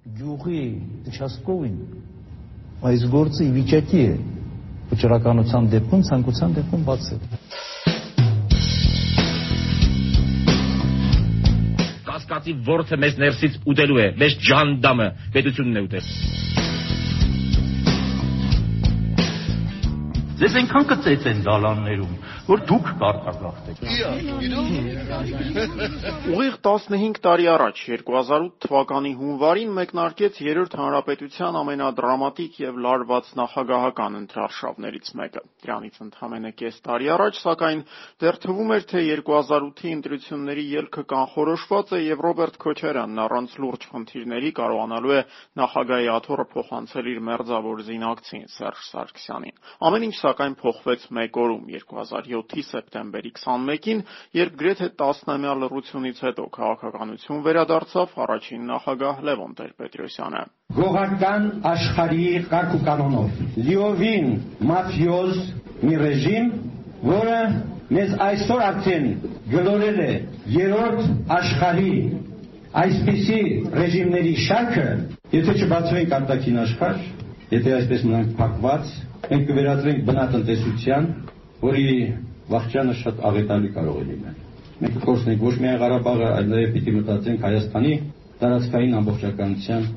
Գյուղի Չասկովին այս գործը ի վիճակի է վճռականության դեպքում, ցանկության դեպքում բացել։ Կասկածի ворթը մեզ ներսից ուտելու է, մեզ ջանդամը պետությունն է ուտել։ Ձեզ այնքան կծեծ են դալաններում, որ դուք կարտագաղթեք։ Ուղիղ 15 տարի առաջ 2008 թվականի հունվարին մեկնարկեց Երրորդ հանրապետության ամենադրամատիկ եւ լարված նախագահական ընտրարշավներից մեկը։ Դրանից ընդամենը կես տարի առաջ, սակայն դեռ թվում էր, թե 2008-ի ընտրությունների ելքը կանխորոշված է եւ Ռոբերտ Քոչարյանն առանց լուրջ խնդիրների կարողանալու է նախագահի աթոռը փոխանցել իր մերձավոր զինակցին Սերժ Սարգսյանին։ Ամեն ինչ սակայն փոխվեց մեկ օրում 2007-ի սեպտեմբերի 21-ին, երբ գրեթե 10-ամյա լռությունից հետո քաղաքականություն վերադարձավ առաջին նախագահ Լևոն Տեր-Պետրոսյանը։ Գողական աշխարհի կարգ ու կանոնով լիովին մաֆիոզ մի ռեժիմ, որը մեզ այսօր արդեն գլորել է երրորդ աշխարհի այսպիսի ռեժիմների շարքը, եթե չբացվենք արտաքին աշխարհ, եթե այսպես մնանք փակված, մենք կվերածվենք բնատնտեսության, որի վախճանը շատ աղետալի կարող է լինել։ Մենք կկորցնենք ոչ միայն Ղարաբաղը, այլ նաև պիտի մտածենք Հայաստանի տարածքային ամբողջականության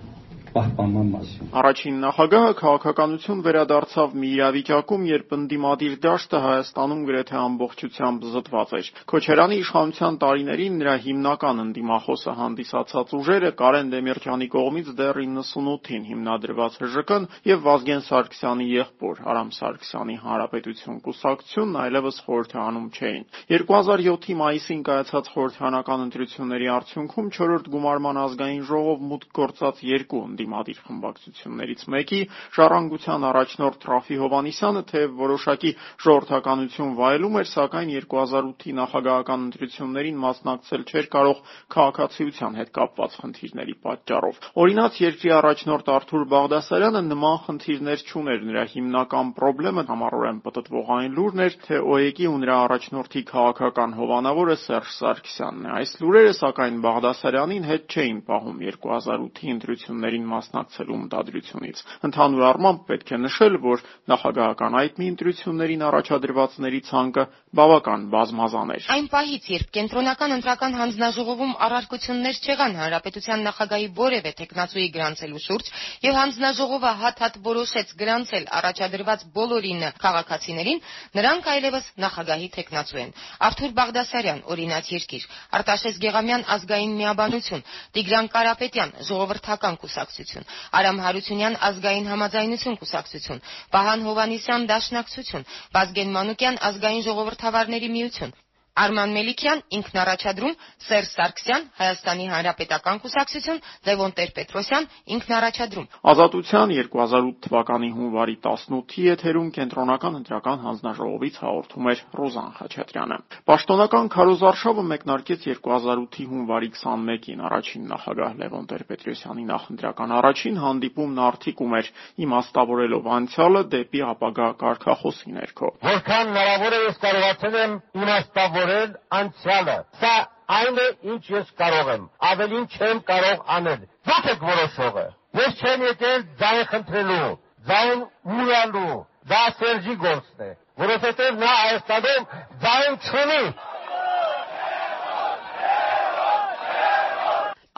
պահպանման մասին։ Առաջին նախագահը քաղաքականություն վերադարձավ մի իրավիճակում, երբ ընդդիմադիր դաշտը Հայաստանում գրեթե ամբողջությամբ զտված էր։ Քոչարյանի իշխանության տարիներին նրա հիմնական ընդդիմախոսը հանդիսացած ուժերը Կարեն Դեմիրճյանի կողմից դեռ 98-ին հիմնադրված ՀԺԿ-ն եւ Վազգեն Սարգսյանի եղբոր Արամ Սարգսյանի Հանրապետություն կուսակցությունն այլևս խորհրդանում չէին։ 2007-ի մայիսին կայացած խորհրդանական ընտրությունների արդյունքում 4-րդ գումարման ազգային ժողով մուտք գործած երկու ընդդիմադիր խմբակցություններից մեկի Ժառանգության առաջնորդ Ռաֆի Հովանիսյանը թեև որոշակի ժողովրդականություն վայելում էր, սակայն 2008-ի նախագահական ընտրություններին մասնակցել չէր կարող քաղաքացիության հետ կապված խնդիրների պատճառով։ Օրինաց երկրի առաջնորդ Արթուր Բաղդասարյանը նման խնդիրներ չուներ, նրա հիմնական խնդրեմը համառորեն պտտվող այն լուրն էր, թե ՕԵԿ-ի ու նրա առաջնորդի քաղաքական հովանավորը Սերժ Սարգսյանն է։ Այս լուրերը սակայն Բաղդասարյանին հետ չէին պահում 2008-ի ընտրություններին մասնակցելու մտադրությունից։ Ընդհանուր առմամբ պետք է նշել, որ նախագահական այդ մի ընտրություններին առաջադրվածների ցանկը բավական բազմազան էր։ Այն պահից, երբ կենտրոնական ընտրական հանձնաժողովում առարկություններ չեղան հանրապետության նախագահի որևէ տեխնացուի գրանցելու շուրջ, եւ հանձնաժողովը հատ-հատ որոշեց գրանցել առաջադրված բոլորին քաղաքացիներին, նրանք այլևս նախագահի տեխնացու են։ Արթուր Բաղդասարյան, օրինաց երկիր, Արտաշես Գեղամյան ազգային միաբանություն, Տիգրան Կարապետյան, ժողովրդական կուսակցություն, Արամ Հարությունյան ազգային համաձայնություն կուսակցություն, Վահան Հովանիսյան դաշնակցություն, Վազգեն Մանուկյան ազգային ժողովրդավարների միություն, Արման Մելիքյան ինքնառաջադրում, Սերժ Սարգսյան Հայաստանի Հանրապետական կուսակցություն, Լևոն Տեր-Պետրոսյան ինքնառաջադրում։ Ազատության 2008 թվականի հունվարի 18-ի եթերում կենտրոնական ընտրական հանձնաժողովից հաղորդում էր Ռոզան Խաչատրյանը։ Պաշտոնական քարոզարշավը մեկնարկեց 2008-ի հունվարի 21-ին առաջին նախագահ Լևոն Տեր-Պետրոսյանի նախընտրական առաջին հանդիպումն արդիկում էր իմաստավորելով անցյալը դեպի ապագա կարգախոսի ներքո։ Որքան հնարավոր է ես կարողացել եմ իմաստավոր որել անցյալը։ Սա այն է, ինչ ես կարող եմ։ Ավելին չեմ կարող անել։ Դուք եք որոշողը։ Ես չեմ եկել ձայն խնդրելու, ձայն մուրալու։ Դա Սերժի գործն է, որովհետև նա Հայաստանում ձայն չունի։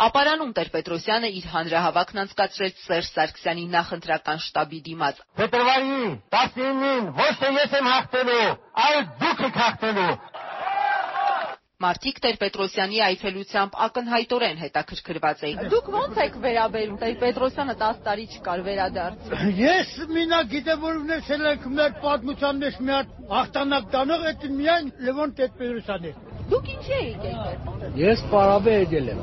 Ապարանում Տեր-Պետրոսյանը իր հանրահավաքն անցկացրեց Սերժ Սարգսյանի նախընտրական շտաբի դիմաց։ Փետրվարի 19-ին ոչ թե ես եմ հաղթելու, այլ դուք եք հաղթելու։ Մարդիկ Տեր-Պետրոսյանի այցելությամբ ակնհայտորեն հետաքրքրված էին։ Դուք ո՞նց եք վերաբերում Տեր-Պետրոսյանը 10 տարի չկար վերադարձ։ Ես մինակ գիտեմ, որ ունեցել ենք մեր պատմության մեջ մի հատ հաղթանակ տանող, այդ միայն Լևոն Տեր-Պետրոսյանն է։ Դուք ինչի եք եկել։ Ես պարաբե եկել եմ։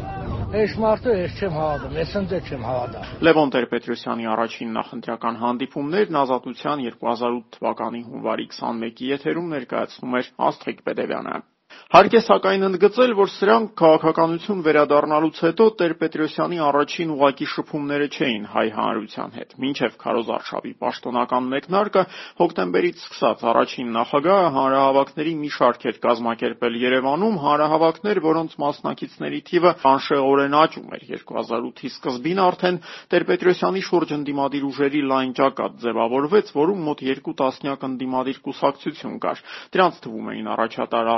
Այս մարդը ես չեմ հավատում, ես ընդ չեմ հավատա։ Լևոն Տեր-Պետրոսյանի առաջին նախընտրական հանդիպումներն Ազատության 2008 թվականի հունվարի 21-ի եթերում ներկայացնում էր Աստղիկ Պետևյանը։ Հարկ է սակայն ընդգծել, որ սրանք քաղաքականություն վերադառնալուց հետո Տեր-Պետրոսյանի առաջին ուղղակի շփումները չէին հայ հանրության հետ։ Մինչև քարոզարշավի պաշտոնական մեկնարկը հոկտեմբերից սկսած առաջին նախագահը հանրահավաքների մի շարք էր կազմակերպել Երևանում, հանրահավաքներ, որոնց մասնակիցների թիվը անշեղորեն աճում էր. 2008-ի սկզբին արդեն Տեր-Պետրոսյանի շուրջ ընդդիմադիր ուժերի լայն ճակատ ձևավորվեց, որում մոտ երկու տասնյակ ընդդիմադիր կուսակցություն կար։ Դրանց թվում էին առաջատար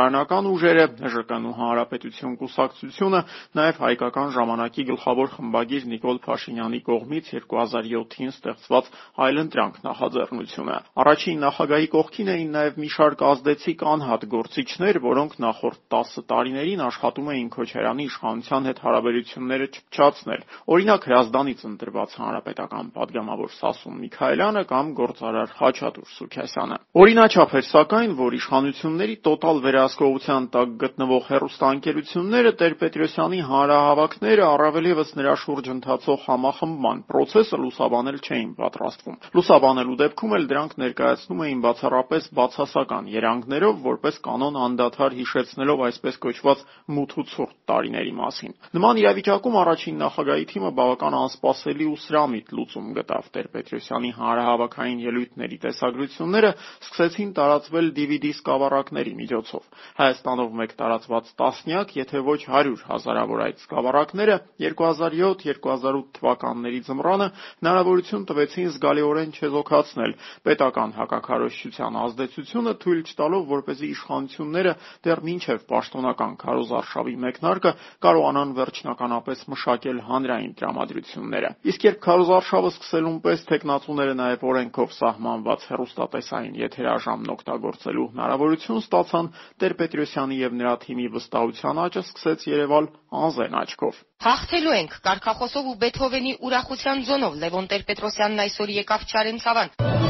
Խորհրդարանական ուժերը, ՀԺԿ-ն ու Հանրապետություն կուսակցությունը, նաև Հայկական ժամանակի գլխավոր խմբագիր Նիկոլ Փաշինյանի կողմից 2007-ին ստեղծված «Այլընտրանք» նախաձեռնությունը։ Առաջին նախագահի կողքին էին նաև մի շարք ազդեցիկ անհատ գործիչներ, որոնք նախորդ 10 տարիներին աշխատում էին Քոչարյանի իշխանության հետ հարաբերությունները չփչացնել։ Օրինակ Հրազդանից ընտրված հանրապետական падգամավոր Սասուն Միքայելյանը կամ գործարար Խաչատուր Սուքյասյանը։ Օրինաչափ էր սակայն, որ իշխանությունների տոտալ վերա վերահսկողության տակ գտնվող հեռուստաընկերությունները Տեր-Պետրոսյանի հանրահավաքները, առավել ևս նրա շուրջ ընթացող համախմբման պրոցեսը լուսաբանել չէին պատրաստվում։ Լուսաբանելու դեպքում էլ դրանք ներկայացնում էին բացառապես բացասական երանգներով, որպես կանոն անդադար հիշեցնելով այսպես կոչված մութ ու ցուրտ տարիների մասին։ Նման իրավիճակում առաջին նախագահի թիմը բավական անսպասելի ու սրամիտ լուծում գտավ Տեր-Պետրոսյանի հանրահավաքային ելույթների տեսագրությունները սկսեցին տարածվել DVD սկավառակների միջոցով։ Հայաստանով մեկ տարածված տասնյակ, եթե ոչ 100 հազարավոր այդ սկավառակները 2007-2008 թվականների ձմռանը հնարավորություն տվեցին զգալիորեն չեզոքացնել պետական հակաքարոզչության ազդեցությունը, թույլ չտալով, որպեսզի իշխանությունները դեռ մինչև պաշտոնական քարոզարշավի մեկնարկը կարողանան վերջնականապես մշակել հանրային տրամադրությունները։ Իսկ երբ քարոզարշավը սկսելուն պես տեխնացուները նաև օրենքով սահմանված հեռուստատեսային եթերաժամն օգտագործելու հնարավորություն ստացան, Տեր-Պետրոսյանի եւ նրա թիմի վստահության աճը սկսեց երևալ անզեն աչքով։ Հաղթելու ենք Կարքախոսով ու Բեթհովենի ուրախության զոնով Լևոն Տեր-Պետրոսյանն այսօր եկավ Չարենցավան։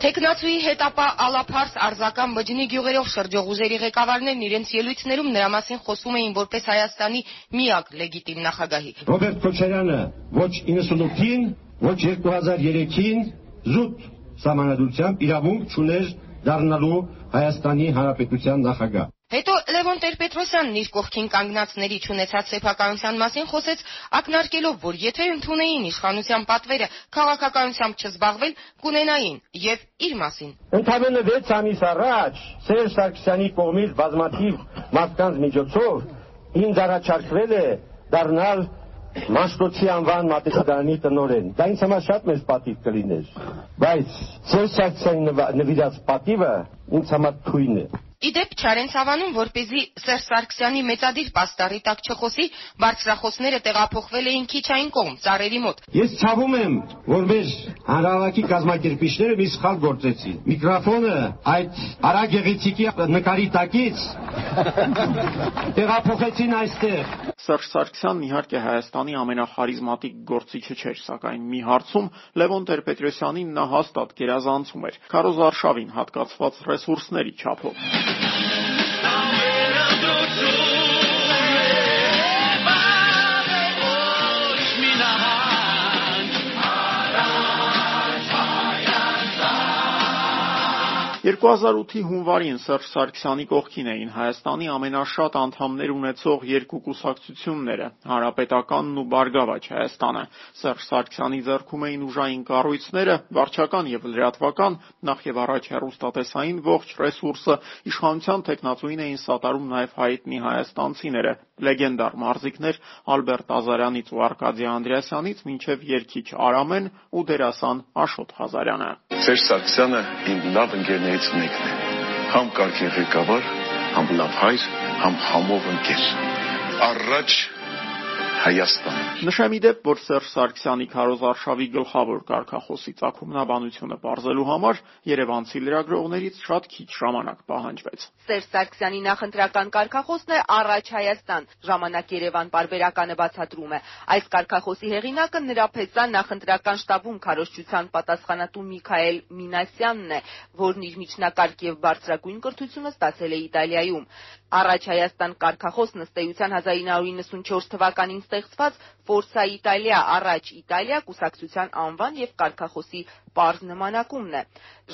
Տեխնացուի հետ ապա Ալափարս Արձական բջնի գյուղերով շրջող ուժերի ղեկավարներն իրենց ելույթներում նրա մասին խոսում էին որպես Հայաստանի միակ լեգիտիմ նախագահի։ Ռոբերտ Քոչարյանը ոչ 98-ին, ոչ 2003-ին զուտ սահմանադրությամբ իրավունք չուներ դառնալու Հայաստանի Հանրապետության նախագահ։ Հետո Լևոն Տեր-Պետրոսյանն իր կողքին կանգնածների ճանաչած սեփականության մասին խոսեց, ակնարկելով, որ եթե ընդունեին իշխանության պատվերը քաղաքականությամբ չզբաղվել, կունենային եւ իր մասին։ Ընդամենը 6 ամիս առաջ Սերժ Սարգսյանի կողմից բազմաթիվ մարդկանց միջոցով ինձ առաջարկվել է դառնալ Մաշտոցի անվան մատեսադարանի տնորեն։ Դա ինձ համար շատ մեծ պատիվ կլիներ, բայց Սերժ Սարգսյանի նվիրած պատիվը ինձ համար թույն է։ Իդեպ Չարենցավանում, որպեսզի Սերժ Սարգսյանի մեծադիր պաստառի տակ չխոսի, բարձրախոսները տեղափոխվել էին քիչ այն կողմ, ծառերի մոտ։ Ես ցավում եմ, որ մեր հանրահավաքի կազմակերպիչները մի սխալ գործեցին։ Միկրոֆոնը այդ Արա Գեղեցիկի նկարի տակից տեղափոխեցին այստեղ։ Սերժ Սարգսյանն իհարկե Հայաստանի ամենախարիզմատիկ գործիչը չէր, սակայն մի հարցում Լևոն Տեր-Պետրոսյանին նա հաստատ գերազանցում էր՝ քարոզարշավին հատկացված ռեսուրսների չափով։ 2008-ի հունվարին Սերժ Սարգսյանի կողքին էին Հայաստանի ամենաշատ անդամներ ունեցող երկու կուսակցությունները՝ Հանրապետականն ու Բարգավաճ Հայաստանը։ Սերժ Սարգսյանի ձեռքում էին ուժային կառույցները, վարչական եւ լրատվական, նախ եւ առաջ հեռուստատեսային ողջ ռեսուրսը, իշխանության տեխնացուին էին սատարում նաեւ հայտնի հայաստանցիները, լեգենդար մարզիկներ Ալբերտ Ազարյանից ու Արկադիյ Անդրեասյանից մինչև երգիչ Արամեն ու դերասան Աշոտ Ղազարյանը։ Սերժ Սարգսյանը իմ լավ ընկերներից մեկն է։ Համ կարգի ղեկավար, համ լավ հայր, համ համով ընկեր։ Առաջ Հայաստան։ Նշեմ իդեպ, որ Սերժ Սարգսյանի քարոզարշավի գլխավոր կարգախոսի ցակումնաբանությունը բարձելու համար Երևանցի լրագրողներից շատ քիչ ժամանակ պահանջվեց։ Սերժ Սարգսյանի նախընտրական կարգախոսն է «Առաջ Հայաստան» ժամանակ Երևան պարբերականը բացատրում է։ Այս կարգախոսի հեղինակը նրա փեսան նախընտրական շտաբում քարոզչության պատասխանատու Միքայել Մինասյանն է, որն իր միջնակարգ եւ բարձրագույն կրթությունը ստացել է Իտալիայում։ «Առաջ Հայաստան» կարգախոսն ըստ էության 1994 թվականին ստեղծված «Ֆորսա Իտալիա» առաջ Իտալիա կուսակցության անվան եւ կարգախոսի պարզ նմանակումն է։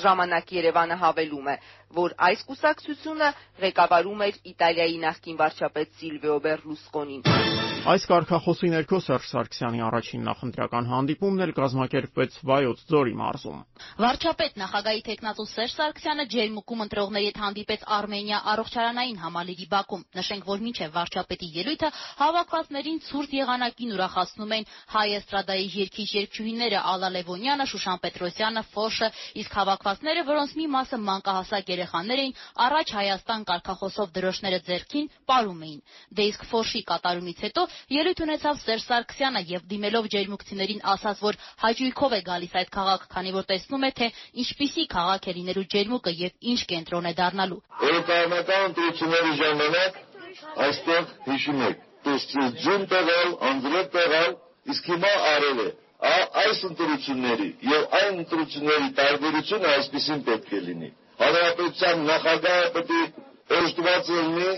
Ժամանակ Երևանը հավելում է, որ այս կուսակցությունը ղեկավարում էր Իտալիայի նախկին վարչապետ Սիլվիո Բերլուսկոնին։ Այս կարգախոսի ներքո Սերժ Սարգսյանի առաջին նախընտրական հանդիպումն էլ կազմակերպվեց Վայոց ձորի մարզում։ Վարչապետ նախագահի տեխնատու Սերժ Սարգսյանը ջերմուկում ընտրողների հետ հանդիպեց Արմենիա առողջարանային համալիրի բակում։ Նշենք, որ մինչև վարչապետի ելույթը հավաքվածներին ցուրտ եղանակին ուրախացնում են հայ էստրադայի երգիչ երգչուհիները Ալա Լևոնյանը, Շուշան Պետրոսյանը, Ֆոշը, իսկ հավաքվածները, որոնց մի մասը մանկահասակ երեխաներ էին, առաջ Հայաստան կարգախոսով դրոշները ձեռքին պարում էին։ Դե իսկ Ֆոշի կատարումից հետո ելույթ ունեցավ Սերժ Սարգսյանը եւ դիմելով ջերմուկցիներին ասաց, որ հաճույքով է գալիս այդ քաղաք, քանի որ տեսնում է, թե ինչպիսի քաղաք է լինելու ջերմուկը եւ ինչ կենտրոն է դառնալու։ Էլեկտրոնական ընտրությունների ժամանակ այստեղ հիշում եք, տեսցից ջուն տեղալ, անձրև տեղալ, իսկ հիմա արել է այս ընտրությունների եւ այն ընտրությունների տարբերությունը այսպեսին պետք է լինի։ Հանրապետության նախագահը պետք է օժտված լինի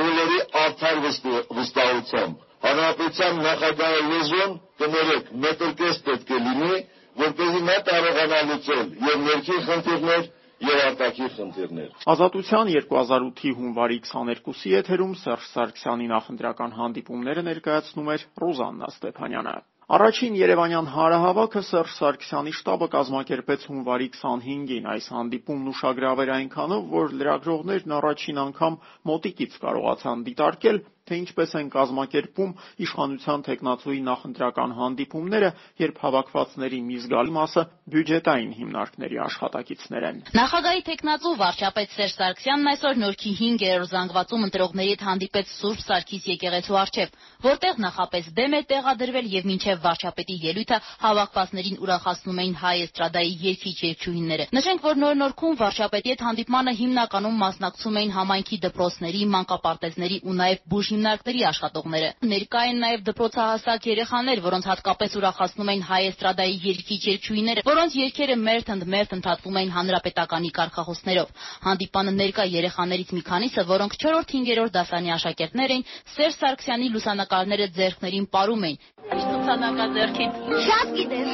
բոլորի արդար վստահությամբ։ Հանրապետության նախագահի լեզուն կներեք մետրկես պետք է լինի, որպեսզի նա կարողանա լուծել եւ ներքին խնդիրներ եւ արտաքին խնդիրներ։ Ազատության 2008-ի հունվարի 22-ի եթերում Սերժ Սարգսյանի նախընտրական հանդիպումները ներկայացնում էր Ռուզաննա Ստեփանյանը։ Առաջին Երևանյան հանրահավաքը Սերժ Սարգսյանի շտաբը կազմակերպեց հունվարի 25-ին։ Այս հանդիպումն ուշագրավ էր այնքանով, որ լրագրողներն առաջին անգամ մոտիկից կարողացան դիտարկել, թե ինչպես են կազմակերպվում իշխանության տեխնացուի նախընտրական հանդիպումները, երբ հավաքվածների մի զգալի մասը բյուջետային հիմնարկների աշխատակիցներ են։ Նախագահի տեխնացու վարչապետ Սերժ Սարգսյանն այսօր Նորքի 5-րդ զանգվածում ընտրողների հետ հանդիպեց Սուրբ Սարգիս եկեղեցու առջև, որտեղ նախապես բեմ է տեղադրվել եւ մինչեւ վարչապետի ելույթը հավաքվածներին ուրախացնում էին հայ էստրադայի երգիչ երգչուհիները։ Նշենք, որ նոր Նորքում վարչապետի հետ հանդիպմանը հիմնականում մասնակցում էին համայնքի դպրոցների, մանկապարտեզների ու նաեւ բուժ հիմնարկների աշխատողները։ Ներկա են նաև դպրոցահասակ երեխաներ, որոնց հատկապես ուրախացնում էին հայ էստրադայի երգիչ երգչուհիները, որոնց երգերը մերթ-ընդ-մերթ ընդհատվում էին հանրապետականի կարգախոսներով։ Հանդիպանը ներկա երեխաներից մի քանիսը, որոնք 4-5-րդ դասարանի աշակերտներ էին, Սերժ Սարգսյանի լուսանկարները ձեռքներին պարում էին։ Ինչ լուսանկար ձեռքին։ Շատ գիտես։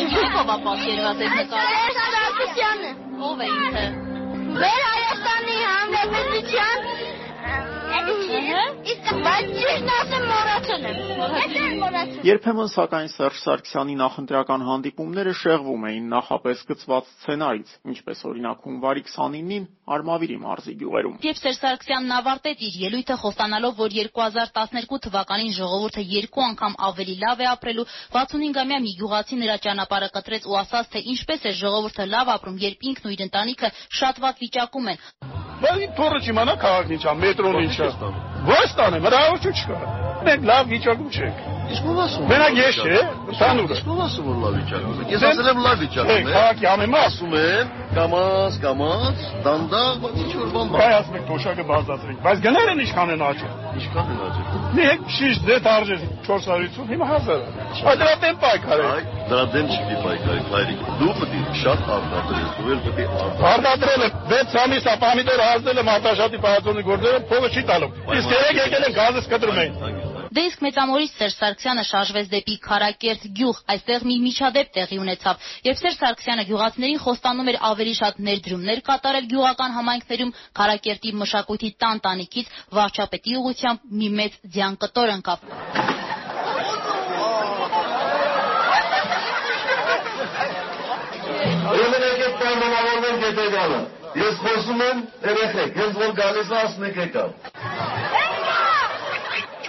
Ինչով է պատկերված այդ նկարը։ Սերժ Սարգսյանը։ Ո՞վ է ինքը։ Մեր Հայաստանի Հանրապետության բայց ճիշտ ասեմ մոռացել եմ։ Եթե մոռացել։ Երբեմն սակայն Սերժ Սարգսյանի նախընտրական հանդիպումները շեղվում էին նախապես գծված սցենարից, ինչպես օրինակ հունվարի 29-ին Արմավիրի մարզի գյուղերում։ Երբ Սերժ Սարգսյանն ավարտեց իր ելույթը խոստանալով, որ 2012 թվականին ժողովուրդը երկու անգամ ավելի լավ է ապրելու, 65-ամյա մի գյուղացի նրա ճանապարհը կտրեց ու ասաց, թե ինչպես է ժողովուրդը լավ ապրում, երբ ինքն ու իր ընտանիքը շատ վատ վիճակում են։ Բայց թորը չիմանա քաղաքն ինչա, մետրոն ինչա։ Ոչ տանեմ, հրավերություն չկա։ Մենք լավ վիճակում չենք։ Իսկ ով ասում։ Մենակ ես չէ, ընդհանուր։ Իսկ ով ասում որ լավ վիճակում է։ Ես ասել եմ լավ վիճակում է։ Քաղաքի ամենը ասում են կամած, կամած, դանդաղ, բայց ինչ որ բան։ Բայ ասում եք թոշակը բարձրացրեք։ Բայց գները ինչքան են աճել։ Ինչքան են աճել։ Մեկ շիշ դեթ արժե 450, հիմա 1000 է։ Դրա դեմ պայքար է։ Դրա դեմ չի պայքարի, հայրիկ։ Դու պետք է շատ արտադրես, դու էլ պետք է արտադրել եմ 6 ամիս է պամիդոր ազդել եմ արտաշատի պահածոնի գործերը, փողը չի տալու։ Իսկ երեք եկել են գազս կտրում էին։ Դե իսկ մեծամորից Սերժ Սարգսյանը շարժվեց դեպի Քարակերտ գյուղ, այստեղ մի միջադեպ տեղի ունեցավ։ Երբ Սերժ Սարգսյանը գյուղացիներին խոստանում էր ավելի շատ ներդրումներ կատարել գյուղական համայնքներում, Քարակերտի մշակույթի տան տանիքից վարչապետի ուղությամբ մի մեծ ձյան կտոր ընկավ։ Ուրեմն եկեք պայմանավորվենք հետեւյալը։ Ես խոսում եմ երեխեք, հենց որ գալիս է ասում եք եկավ։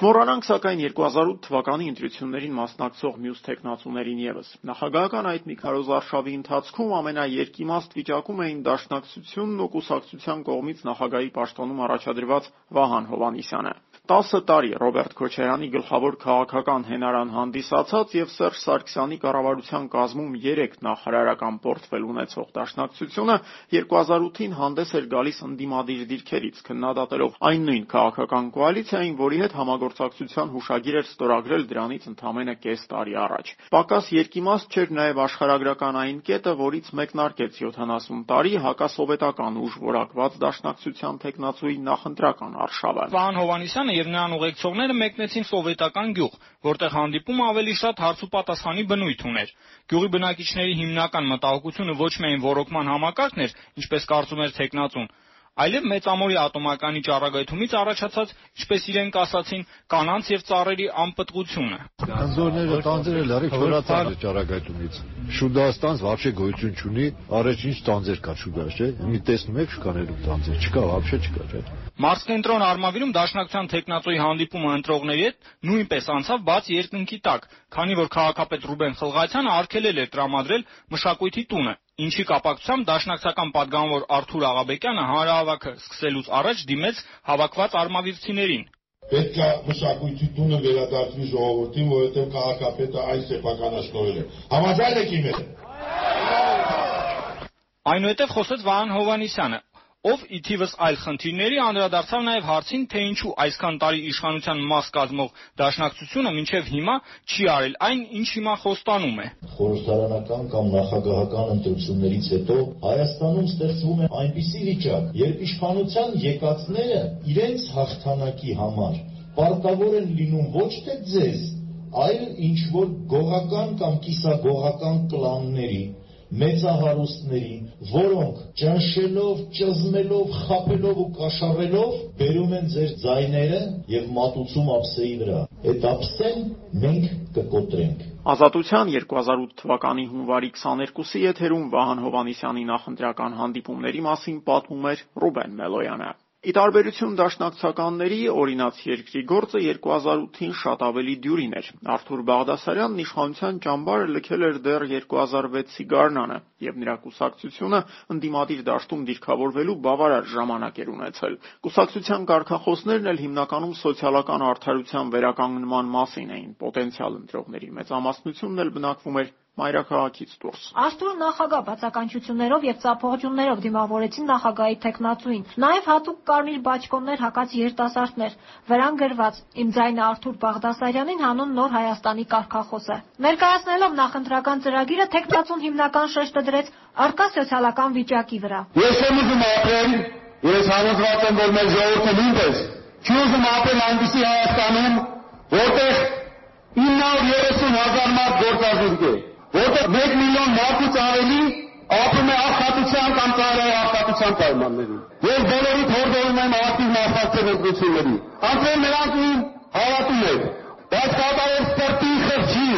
Չմոռանանք սակայն 2008 թվականի ընտրություններին մասնակցող մյուս տեխնացուներին եւս։ Նախագահական այդ մի քարոզարշավի ընթացքում ամենաերկիմաստ վիճակում էին Դաշնակցությունն ու Կուսակցության կողմից նախագահի պաշտոնում առաջադրված Վահան Հովանիսյանը։ 10 տարի Ռոբերտ Քոչարյանի գլխավոր քաղաքական հենարան հանդիսացած եւ Սերժ Սարգսյանի կառավարության կազմում 3 նախարարական պորտֆել ունեցող Դաշնակցությունը 2008-ին հանդես էր գալիս ընդդիմադիր դիրքերից, քննադատելով այն նույն քաղաքական կոալիցիային, որի հետ համագործակցության հուշագիր էր ստորագրել դրանից ընդամենը կես տարի առաջ։ Պակաս երկիմաստ չէր նաեւ աշխարհագրական այն կետը, որից մեկնարկեց 70 տարի հակասովետական ուժ որակված Դաշնակցության տեխնացուի նախընտրական արշավը։ Վահան Հովանիսյանը Սարգսյանը եւ նրան ուղեկցողները մեկնեցին սովետական գյուղ, որտեղ հանդիպումը ավելի շատ հարց ու պատասխանի բնույթ ուներ։ Գյուղի բնակիչների հիմնական մտահոգությունը ոչ միայն ռոռոկման համակարգն էր, ինչպես կարծում էր Թեկնածուն, այլև Մեծամորի ատոմականի ճառագայթումից առաջացած, ինչպես իրենք ասացին, կանանց եւ ծառերի անպտղությունը։ Անձորները տանձերը լրիվ չորացան ճառագայթումից։ Շուդա ստանց вообще գոյություն չունի, առաջ ինչ տանձեր կա շուդա, չէ՞։ Մի տեսնում եք շուկաներում տանձեր, չկա, вообще չկա, չէ՞։ Մարզկենտրոն Արմավիրում Դաշնակցության թեկնածուի հանդիպումը ընտրողների հետ նույնպես անցավ բաց երկնքի տակ, քանի որ քաղաքապետ Ռուբեն Խլղացյանը արգելել էր տրամադրել մշակույթի տունը, ինչի կապակցությամբ դաշնակցական պատգամավոր Արթուր Աղաբեկյանը հանրահավաքը սկսելուց առաջ դիմեց հավաքված արմավիրցիներին։ Պետք է մշակույթի տունը վերադարձվի ժողովրդին, որովհետև քաղաքապետը այն սեփականաշնորհել է։ Համաձայն եք իմ հետ։ Այնուհետև խոսեց Վահան Հովհաննիսյանը, ով ի թիվս այլ խնդիրների անդրադարձավ նաև հարցին, թե ինչու այսքան տարի իշխանության մաս կազմող Դաշնակցությունը մինչև հիմա չի արել այն, ինչ հիմա խոստանում է։ Խորհրդարանական կամ նախագահական ընտրություններից հետո Հայաստանում ստեղծվում է այնպիսի վիճակ, երբ իշխանության եկածները իրենց հաղթանակի համար պարտավոր են լինում ոչ թե ձեզ, այլ ինչ որ գողական կամ կիսագողական կլանների մեծահարուստների, որոնք ճնշելով, ճզմելով, խաբելով ու կաշառելով բերում են ձեր ձայները եւ մատուցում ափսեի վրա։ Այդ ափսեն մենք կկոտրենք։ Ազատության 2008 թվականի հունվարի 22-ի եթերում Վահան Հովանիսյանի նախընտրական հանդիպումների մասին պատմում էր Ռուբեն Մելոյանը։ Ի տարբերություն դաշնակցականների, օրինաց երկրի գործը 2008-ին շատ ավելի դյուրին էր։ Արթուր Բաղդասարյանն իշխանության ճամբարը լքել էր դեռ 2006-ի գարնանը, եւ նրա կուսակցությունը ընդդիմադիր դաշտում դիրքավորվելու բավարար ժամանակ էր ունեցել։ Կուսակցության կարգախոսներն էլ հիմնականում սոցիալական արդարության վերականգնման մասին էին։ Պոտենցիալ ընտրողների մեծամասնությունն էլ բնակվում էր մայրաքաղաքից դուրս։ Արթուր նախագահ բացականչություններով եւ ծափողջուններով դիմավորեցին նախագահի տեխնացուին։ Նաեւ հատուկ կարմիր բաճկոններ հակած երիտասարդներ։ Վրան գրված. «Իմ ձայնը Արթուր Բաղդասարյանին հանուն նոր Հայաստանի կարգախոսը»։ Ներկայացնելով նախընտրական ծրագիրը տեխնացուն հիմնական շեշտը դրեց արկա սոցիալական վիճակի վրա։ Ես եմ ուզում ապրել, ես համոզված եմ, որ մեր ժողովուրդը նույնպես չի ուզում ապրել այնպիսի Հայաստանում, որտեղ 930 հազար մարդ գործազուրկ է որտեղ 1 միլիոն մարդուց ավելի ապրում է աղքատության կամ ծառայ աղքատության պայմաններում։ Ես բոլորիդ հորդորում եմ ակտիվ մասնակցել ընտրությունների։ Անցել նրանք իմ հավատում եք, բայց կատարել սպրտի խրճի,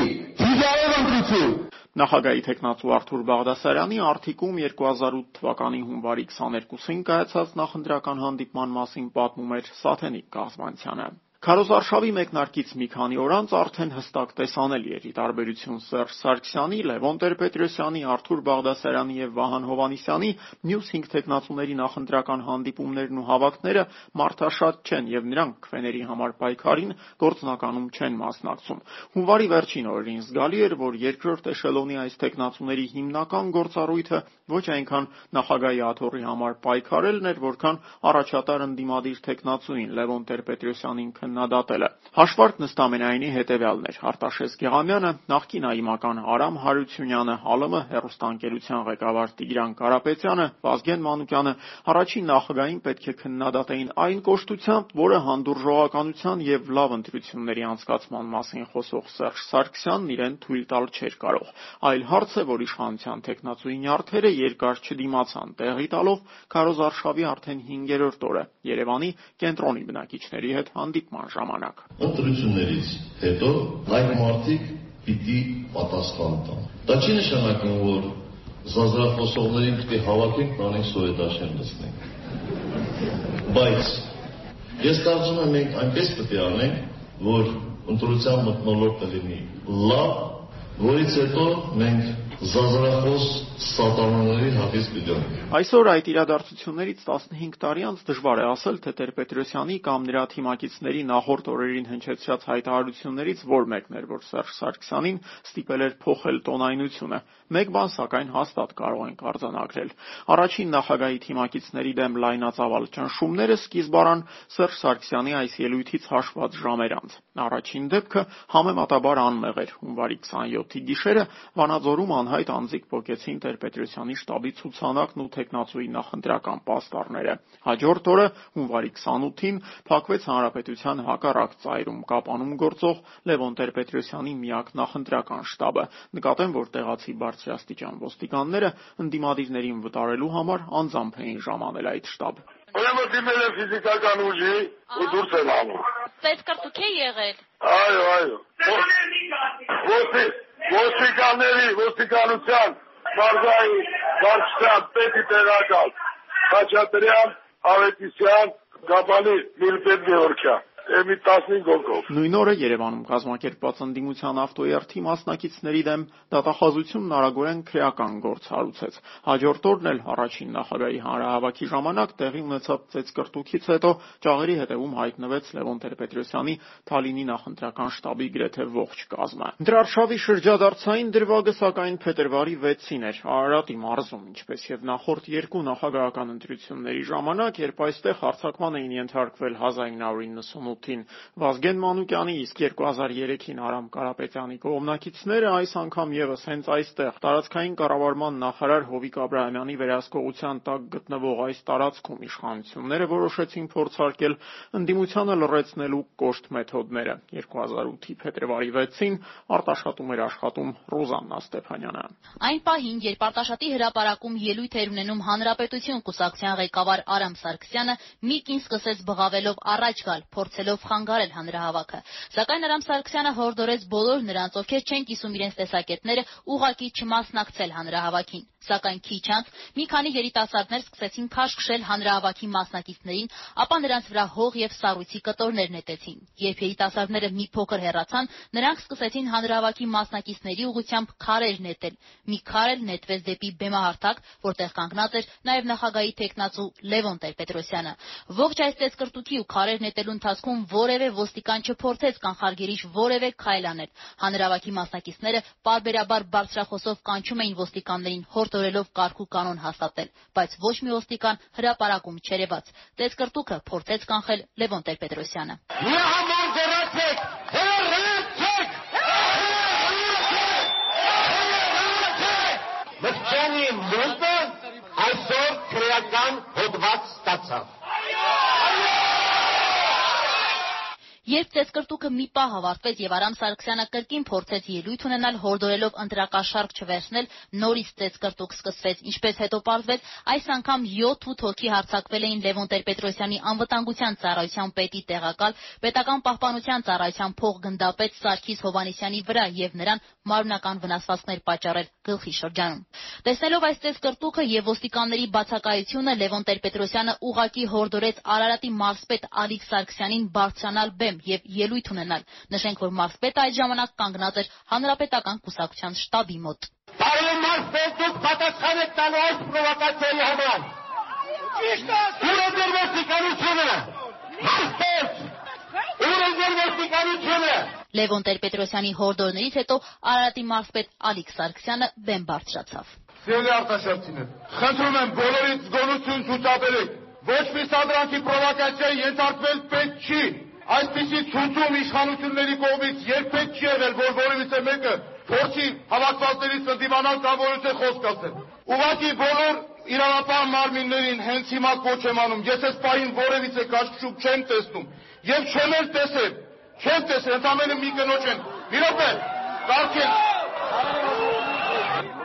ճիգարով ընտրություն։ Նախագահի տեխնացու Արթուր Բաղդասարյանի արդիկում 2008 թվականի հունվարի 22-ին կայացած նախընտրական հանդիպման մասին պատմում էր Սաթենիկ Գազմանցյանը։ Քարոզարշավի մեկնարկից մի քանի օր անց արդեն հստակ տեսանելի էր՝ ի տարբերություն Սերժ Սարգսյանի, Լևոն Տեր-Պետրոսյանի, Արթուր Բաղդասարյանի եւ Վահան Հովանիսյանի մյուս 5 տեխնացուների նախընտրական հանդիպումներն ու հավաքները մարդաշատ չեն եւ նրանք քվեների համար պայքարին գործնականում չեն մասնակցում։ Հունվարի վերջին օրերին զգալի էր, որ երկրորդ էշելոնի այս տեխնացուների հիմնական գործառույթը ոչ այնքան նախագահի աթոռի համար պայքարելն էր, որքան առաջատար ընդդիմադիր տեխնացուին Լևոն Տեր-Պետրոսյանին քննադատելը։ Հաշվարկն ըստ ամենայնի հետևյալն էր. Արտաշես Գեղամյանը, նախկին այմական Արամ Հարությունյանը, ՀԱԼՄ հերոստանգերության ղեկավար Տիգրան Կարապետյանը, Վազգեն Մանուկյանը առաջին նախագահին պետք է քննադատեին այն կոշտությամբ, որը հանդուրժողականության եւ լավ ընտրությունների անցկացման մասին խոսող Սերժ Սարգսյանն իրեն թույլ տալ չէր կարող։ Այլ հարց է, որ իշխանության տեխնացուի նյարդերը երկար չդիմացան, տեղի տալով քարոզարշավի արդեն 5-րդ օրը Երևանի կենտրոնի բնակիչների հետ հանդիպման հանդիպման ժամանակ։ Ընտրություններից հետո այդ մարդիկ պիտի պատասխան տան։ Դա չի նշանակում, որ զազրախոսողներին պիտի հավաքենք, տանենք սովետաշեն լցնենք։ Բայց ես կարծում եմ մենք այնպես պետք է անենք, որ ընտրության մտնոլորտը լինի լավ, որից հետո մենք զազրախոս սատանաների հագից բիդոն։ Այսօր այդ իրադարձություններից 15 տարի անց դժվար է ասել, թե Տեր-Պետրոսյանի կամ նրա թիմակիցների նախորդ օրերին հնչեցրած հայտարարություններից որ մեկն էր, որ Սերժ Սարգսյանին ստիպել էր փոխել տոնայնությունը։ Մեկ բան սակայն հաստատ կարող ենք արձանագրել։ Առաջին նախագահի թիմակիցների դեմ լայնածավալ ճնշումները սկիզբ առան Սերժ Սարգսյանի այս ելույթից հաշված ժամեր անց։ Առաջին դեպքը համեմատաբար անմեղ էր։ Հունվարի 27-ի գիշերը Վանաձորում անհայտ անձիկ փոկեցին Տեր-Պետրոսյանի շտաբի ցուցանակն ու տեխնացուի նախընտրական պաստառները։ Հաջորդ օրը հունվարի 28-ին փակվեց Հանրապետության հակառակ ծայրում Կապանում գործող Լևոն Տեր-Պետրոսյանի միակ նախընտրական շտաբը։ Նկատեմ, որ տեղացի բարձրաստիճան ոստիկանները ընդդիմադիրներին վտարելու համար անձամբ էին ժամանել այդ շտաբ։ Ուրեմն դիմել է ֆիզիկական ուժի ու դուրս են անում։ Պետքարտուք է եղել։ Այո, այո։ Ոստի ոստիկանների ոստիկանության մարզայի վարչության պետի տեղակալ Խաչատրյան Ավետիսյան Գաբանի Միրպետ Գեորգյան մի 15 հոգով։ Նույն օրը Երևանում կազմակերպված ընդդիմության ավտոերթի մասնակիցների դեմ դատախազությունն արագորեն քրեական գործ հարուցեց։ Հաջորդ օրն էլ առաջին նախագահի հանրահավաքի ժամանակ տեղի ունեցավ ծեծկրտուքից հետո ճաղերի հետևում հայտնվեց Լևոն Տեր-Պետրոսյանի Թալինի նախընտրական շտաբի գրեթե ողջ կազմը։ Դրարշավի շրջադարձային դրվագը սակայն փետրվարի 6-ին էր Արարատի մարզում, ինչպես եւ նախորդ երկու նախագահական ընտրությունների ժամանակ, երբ այստեղ հարձակման էին ենթարկվել 1998 2008-ին Վազգեն Մանուկյանի, իսկ 2003-ին Արամ Կարապետյանի կողմնակիցները այս անգամ եւս հենց այստեղ տարածքային կառավարման նախարար Հովիկ Աբրահամյանի վերահսկողության տակ գտնվող այս տարածքում իշխանությունները որոշեցին փորձարկել ընդդիմությանը լրացնելու կոշտ մեթոդները։ 2008-ի փետրվարի 6-ին Արտաշատում էր աշխատում Ռոզաննա Ստեփանյանը։ Այն պահին, երբ Արտաշատի հրապարակում ելույթ էր ունենում Հանրապետություն կուսակցության ղեկավար Արամ Սարգսյանը, մի կին սկսեց բղավելով առաջ գալ, փորձել փորձելով խանգարել հանրահավաքը։ Սակայն Արամ Սարգսյանը հորդորեց բոլոր նրանց, ովքեր չեն կիսում իրենց տեսակետները, ուղակի չմասնակցել հանրահավաքին սակայն քիչ անց մի քանի երիտասարդներ սկսեցին քաշքշել հանրահավաքի մասնակիցներին, ապա նրանց վրա հող եւ սառույցի կտորներ նետեցին։ Երբ երիտասարդները մի փոքր հեռացան, նրանք սկսեցին հանրահավաքի մասնակիցների ուղությամբ քարեր նետել։ Մի քար էլ նետվեց դեպի բեմահարթակ, որտեղ կանգնած էր նաեւ նախագահի տեխնացու Լևոն Տեր-Պետրոսյանը։ Ողջ այս տեսկրտուքի ու քարեր նետելու ընթացքում որևէ ոստիկան չփորձեց կանխարգելիչ որևէ քայլ անել։ Հանրահավաքի մասնակիցները պարբերաբար բարձրախոսով կանչում էին ոստիկաններին հոր հորդորելով կարգ ու կանոն հաստատել, բայց ոչ մի ոստիկան հրապարակում չերևաց։ Տեսկրտուքը փորձեց կանխել Լևոն Տեր-Պետրոսյանը։ Մի համար դրացեք, հրացեք։ Մտքանի մոդը այսօր քրեական հոդված ստացավ։ Երբ տեսկրտուքը մի պահ հավարտվեց եւ Արամ Սարգսյանը կրկին փորձեց ելույթ ունենալ, հորդորելով ընտրակաշարք չվերցնել, նորից տեսկրտուք սկսվեց, ինչպես հետո պարզվեց, այս անգամ 7-8 հոգի հարձակվել էին Լևոն Տեր-Պետրոսյանի անվտանգության ծառայության պետի տեղակալ, պետական պահպանության ծառայության փոխգնդապետ Սարգիս Հովանեսյանի վրա եւ նրան մարմնական վնասվածքներ պատճառել գլխի շրջանում։ Տեսնելով այս տեսկրտուքը եւ ոստիկանների բացակայությունը Լևոն Տեր-Պետրոսյանը ուղակի հորդորեց Արարատի մարզպետ Ալիկ Սարգսյանին բարձրանալ բեմ եւ ելույթ ունենալ։ Նշենք, որ մարզպետը այդ ժամանակ կանգնած էր հանրապետական կուսակցության շտաբի մոտ։ Պարոն մարզպետ, դուք պատասխան եք տալու այս պրովոկացիայի համար։ Ճիշտ է։ Ուր է ձեր ոստիկանությունը։ Մարզպետ։ Ուր է ձեր ոստիկանությունը։ Լևոն Տեր-Պետրոսյանի հորդորներից հետո Արարատի մարզպետ Ալիկ Սարգսյանը բեմ բարձրացավ։ Սիրելի արտաշատցիներ, խնդրում եմ բոլորից գոնություն ցուցաբերեք։ Ոչ մի սադրանքի պրովոկացիայի ենթարկվել պետք չի։ Այսպիսի ցույցում իշխանությունների կողմից երբեք չի եղել, որ որևիցե մեկը փորձի հավաքվածներից ընդդիմանալ կամ որևիցե խոսք ասել։ Ուղղակի բոլոր իրավապահ մարմիններին հենց հիմա կոչ եմ անում։ Ես այս պահին որևիցե կաշկշուկ չեմ տեսնում եւ չեմ էլ տեսել։ Չեմ տեսել, ընդամենը մի կնոջ են։ Մի րոպե, կարգել։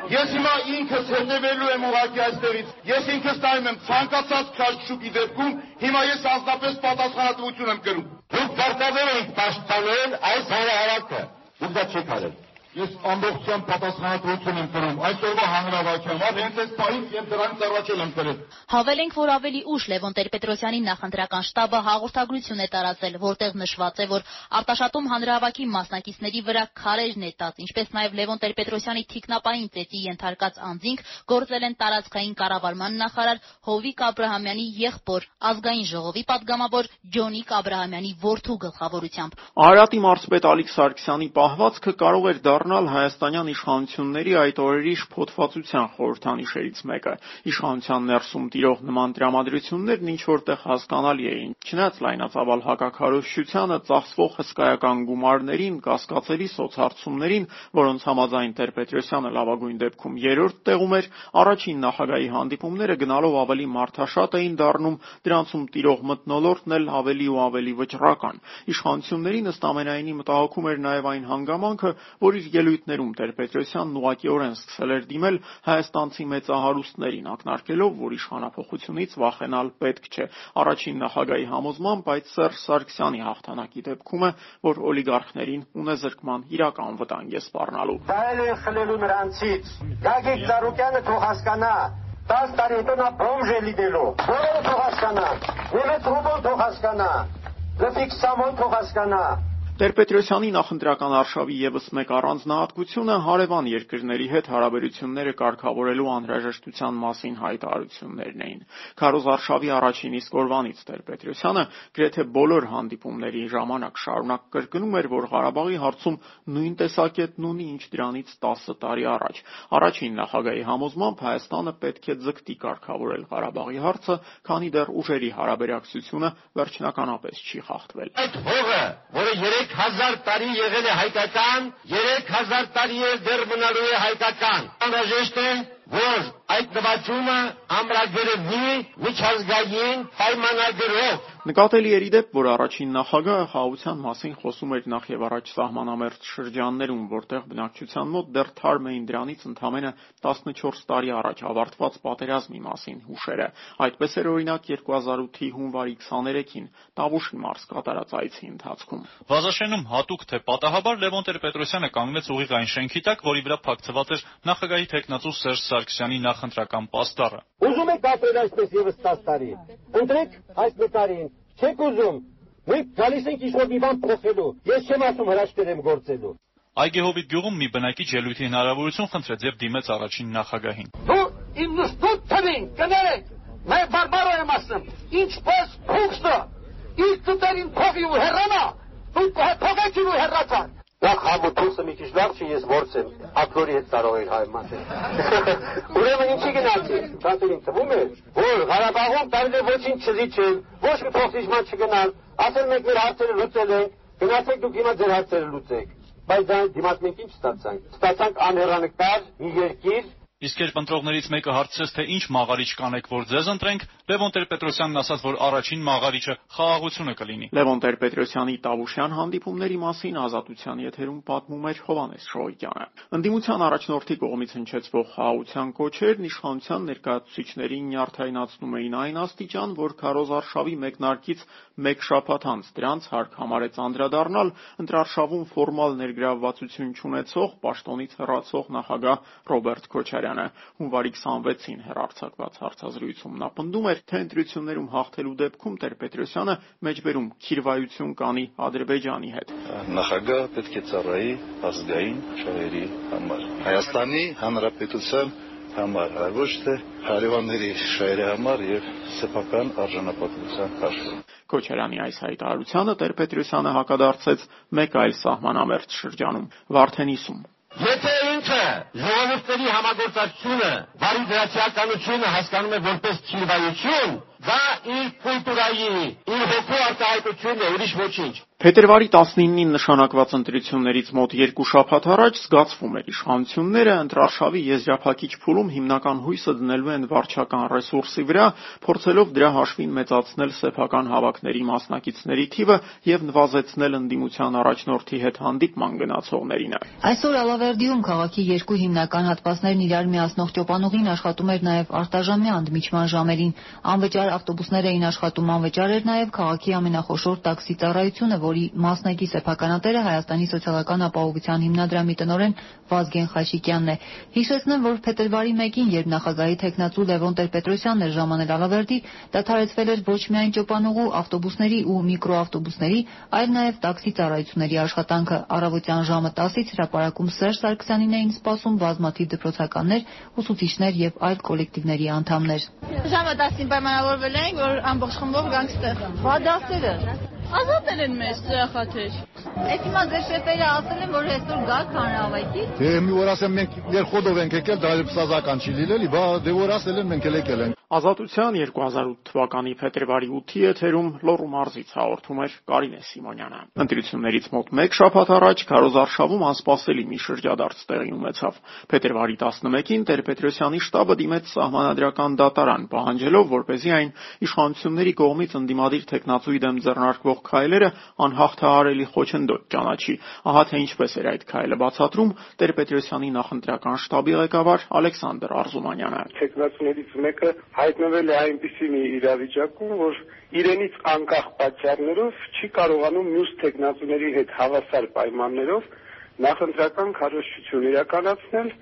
Ես հիմա ինքս հետևելու եմ ուղղակի այստեղից։ Ես ինքս տայում եմ ցանկացած քաշշուկի դեպքում, հիմա ես անձնապես պատասխանատվություն եմ կրում։ Դուք պարտավոր եք պաշտպանել այս հանրահավաքը։ Դուք դա չեք արել ես ամբողջությամբ պատասխանատվություն եմ կրում։ Այսօրվա հանրավաճառում հենց այս պահից եւ դրանից առաջել եմ կրել։ Հավելենք, որ ավելի ուշ Լևոն Տեր-Պետրոսյանի նախընտրական շտաբը հաղորդագրություն է տարածել, որտեղ նշված է, որ արտաշատում հանրահավաքի մասնակիցների վրա քարերն է տած, ինչպես նաեւ Լևոն Տեր-Պետրոսյանի թիկնապային ծեծի ենթարկած անձինք գործել են տարածքային կառավարման նախարար Հովիկ Աբ รา համյանի եղբոր ազգային ժողովի падգամավոր Ջոնիկ Աբ รา համյանի որդու գլխավորությամբ։ Արարատի մարզպետ Ալիք Սարգսյանի պահվածքը կարող էր դառնալ դառնալ հայաստանյան իշխանությունների այդ օրերի շփոթվածության խորհրդանիշերից մեկը։ Իշխանության ներսում տիրող նման տրամադրություններն ինչ որտեղ հասկանալի էին։ Չնայած լայնածավալ հակակարողությունությանը, ծախսվող հսկայական գումարներին, կասկածելի սոցհարցումներին, որոնց համաձայն Տեր-Պետրոսյանը լավագույն դեպքում երրորդ տեղում էր, առաջին նախագահի հանդիպումները գնալով ավելի մարդաշատ էին դառնում, դրանցում տիրող մթնոլորտն էլ ավելի ու ավելի վճռական։ Իշխանություններին ըստ ամենայնի մտահոգում էր նաև այն հանգամանքը, որ իր ելույթներում Տեր-Պետրոսյանն ուղղակիորեն սկսել էր դիմել հայաստանցի մեծահարուստներին, ակնարկելով, որ իշխանափոխությունից վախենալ պետք չէ։ Առաջին նախագահի համոզմամբ այդ Սերժ Սարգսյանի հաղթանակի դեպքում է, որ օլիգարխներին ունեզրկման իրական վտանգ է սպառնալու։ Դա էլ է խլելու նրանցից։ Գագիկ Ծառուկյանը թող հասկանա, 10 տարի հետո նա բոմժ է լինելու։ Բոլորը թող հասկանան։ Նեմեծ Ռուբոն թող հասկանա։ Լեփիկ Սամոն թող հասկանա։ Տեր-Պետրոսյանի նախընտրական արշավի եւս մեկ առանձնահատկությունը հարևան երկրների հետ հարաբերությունները կարգավորելու անհրաժեշտության մասին հայտարարություններն էին։ Քարոզ արշավի առաջին իսկ օրվանից Տեր-Պետրոսյանը գրեթե բոլոր հանդիպումների ժամանակ շարունակ կրկնում էր, որ Ղարաբաղի հարցում նույն տեսակետն ունի, ինչ դրանից 10 տարի առաջ։ Առաջին նախագահի համոզմամբ Հայաստանը պետք է ձգտի կարգավորել Ղարաբաղի հարցը, քանի դեռ ուժերի հարաբերակցությունը վերջնականապես չի խախտվել։ Այդ հողը, որը 3000 տարի եղել է հայկական, 3000 տարի է դեռ մնալու է հայկական։ Անհրաժեշտ է, որ այդ նվաճումը ամրագրվի միջազգային պայմանագրով Նկատելի էր իդեպ, որ առաջին նախագահը խաղաղության մասին խոսում էր նախ եւ առաջ սահմանամերձ շրջաններում, որտեղ բնակչության մոտ դեռ թարմ էին դրանից ընդամենը 14 տարի առաջ ավարտված պատերազմի մասին հուշերը։ Այդպես էր օրինակ 2008-ի հունվարի 23-ին Տավուշի մարզ կատարած այցի ընթացքում։ Վազաշենում հատուկ թե պատահաբար Լևոն Տեր-Պետրոսյանը կանգնեց ուղիղ այն շենքի տակ, որի վրա փակցված էր նախագահի տեխնացու Սերժ Սարգսյանի նախընտրական պաստառը։ Ուզում եք ապրել այսպես եւս 10 տարի։ Ընտրեք այս նկարին Չեք ուզում։ Մենք գալիս ենք ինչ-որ մի բան փոխելու։ Ես չեմ ասում հրաշքներ եմ գործելու։ Այգեհովիտ գյուղում մի բնակիչ ելույթի հնարավորություն խնդրեց եւ դիմեց առաջին նախագահին։ Դու իմ նստուտ թվին, կներեք։ Մե բարբարո եմ ասում։ Ինչպես փուքսը իր ծտերին փողի ու հեռանա, դու փողեցին ու հեռացան։ Նախ համոթուսը մի քիչ լավ չի, ես որս եմ, աթորի հետ կարող էր հայմանել։ Ուրեմն ինչի գնացի, շատերին թվում է, որ Ղարաբաղում տարիներ ոչինչ չզիջեն, ոչ մի փոխիջման չգնան, ասել մենք մեր հարցերը լուծել ենք, գնացեք դուք հիմա ձեր հարցերը լուծեք։ Բայց դա դիմաց մենք ինչ ստացանք։ Ստացանք անհերանեկար մի երկիր, Իսկ երբ ընտրողներից մեկը հարցրեց, թե ինչ մաղարիչ կանեք, որ ձեզ ընտրենք, Լևոն Տեր-Պետրոսյանն ասաց, որ առաջին մաղարիչը խաղաղությունը կլինի։ Լևոն Տեր-Պետրոսյանի Տավուշյան հանդիպումների մասին Ազատության եթերում պատմում էր Հովանես Շոյկյանը։ Ընդդիմության առաջնորդի կողմից հնչեցվող խաղաղության կոչերն իշխանության ներկայացուցիչներին նյարդայնացնում էին այն աստիճան, որ Քարոզ Արշավի մեկնարկից մեկ շաբաթ անց դրանց հարկ համարեց անդրադառնալ ընտրարշավում ֆորմալ ներգրավվածություն չունեցող պաշտոնից հեռացող նախագահ Ռոբերտ Քոչարյանը Բաղդասարյանը հունվարի 26-ին հեռարձակված հարցազրույցում նա պնդում էր, թե ընտրություններում հաղթելու դեպքում Տեր-Պետրոսյանը մեջբերում քիրվայություն կանի Ադրբեջանի հետ։ Նախագահը պետք է ծառայի ազգային շահերի համար։ Հայաստանի Հանրապետության համար, ոչ թե հարևանների շահերի համար եւ սեփական արժանապատվության հաշվին։ Քոչարյանի այս հայտարարությանը Տեր-Պետրոսյանը հակադարձեց մեկ այլ սահմանամերձ շրջանում՝ Վարդենիսում։ Եթե ինքը ժողովուրդների համագործակցությունը, բարի դրացիականությունը հասկանում է որպես ճիվայություն, դա իր կուլտուրայի, իր հոգու արտահայտությունն է, ուրիշ ոչինչ։ Փետրվարի 19-ին նշանակված ընտրություններից մոտ երկու շաբաթ առաջ զգացվում էր իշխանությունները ընտրարշավի եզրափակիչ փուլում հիմնական հույսը դնելու են վարչական ռեսուրսի վրա, փորձելով դրա հաշվին մեծացնել սեփական հավաքների մասնակիցների թիվը եւ նվազեցնել ընդդիմության առաջնորդի հետ հանդիպման գնացողներինը։ Այսօր Ալավերդիում քաղաքի երկու հիմնական հատվածներն իրար միացնող ճոպանուղին աշխատում էր նաեւ արտաժամյա ընդմիջման ժամերին։ Անվճար ավտոբուսներ էին աշխատում, անվճար էր նաեւ քաղաքի ամենախոշոր տաքսի ծառայությունը, որի մասնակի սեփականատերը Հայաստանի սոցիալական ապահովության հիմնադրամի տնօրեն Վազգեն Խաչիկյանն է։ Հիշեցնեմ, որ փետրվարի 1-ին, երբ նախագահի տեխնացու Լևոն Տեր-Պետրոսյանն էր ժամանել Ալավերդի, դադարեցվել էր ոչ միայն ճոպանուղու ավտոբուսների ու միկրոավտոբուսների, այլ նաև տաքսի ծառայությունների աշխատանքը։ Առավոտյան ժամը 10-ից հրապարակում Սերժ Սարգսյանին էին սպասում բազմաթիվ դպրոցականներ, ուսուցիչներ եւ այլ կոլեկտիվների անդամներ։ Ժամը 10-ին պայմանավորվել էինք, որ ամբողջ խմբով գանք ստեղ։ Բադասերը Ազատել են մեզ ծրախաթեր։ Այդ հիմա ձեր շեֆերը ասել են, որ այսօր գաք հանրավայքի։ Դե մի օր ասեմ մենք երխոդով ենք եկել, դա սազական չի լինելի, բա դե որ ասել են մենք էլ եկել ենք։ Ազատության 2008 թվականի փետրվարի 8-ի եթերում Լոռու մարզից հաղորդում էր Կարինե Սիմոնյանը։ Ընտրություններից մոտ 1 շաբաթ առաջ Քարոզարշավում անսպասելի մի շրջադարձ տեղի ունեցավ։ Փետրվարի 11-ին Տեր-Պետրոսյանի շտաբը դիմեց սահմանադրական դատարան, պահանջելով, որպեսզի այն իշխանությունների կողմից ընդդիմադիր տեխնացուի դեմ ձեռնարկվող քայլերը անհաղթահարելի խոչընդոտ ճանաչի։ Ահա թե ինչպես էր այդ քայլը բացատրում Տեր-Պետրոսյանի նախընտրական շտաբի ղեկավար Ալեքսանդր Արզումանյանը։ Տեխնացուներից մեկը հայտնվել է այնպիսի մի իրավիճակում, որ իրենից անկախ պատճառներով չի կարողանում մյուս տեխնացուների հետ հավասար պայմաններով նախընտրական քարոզչություն իրականացնել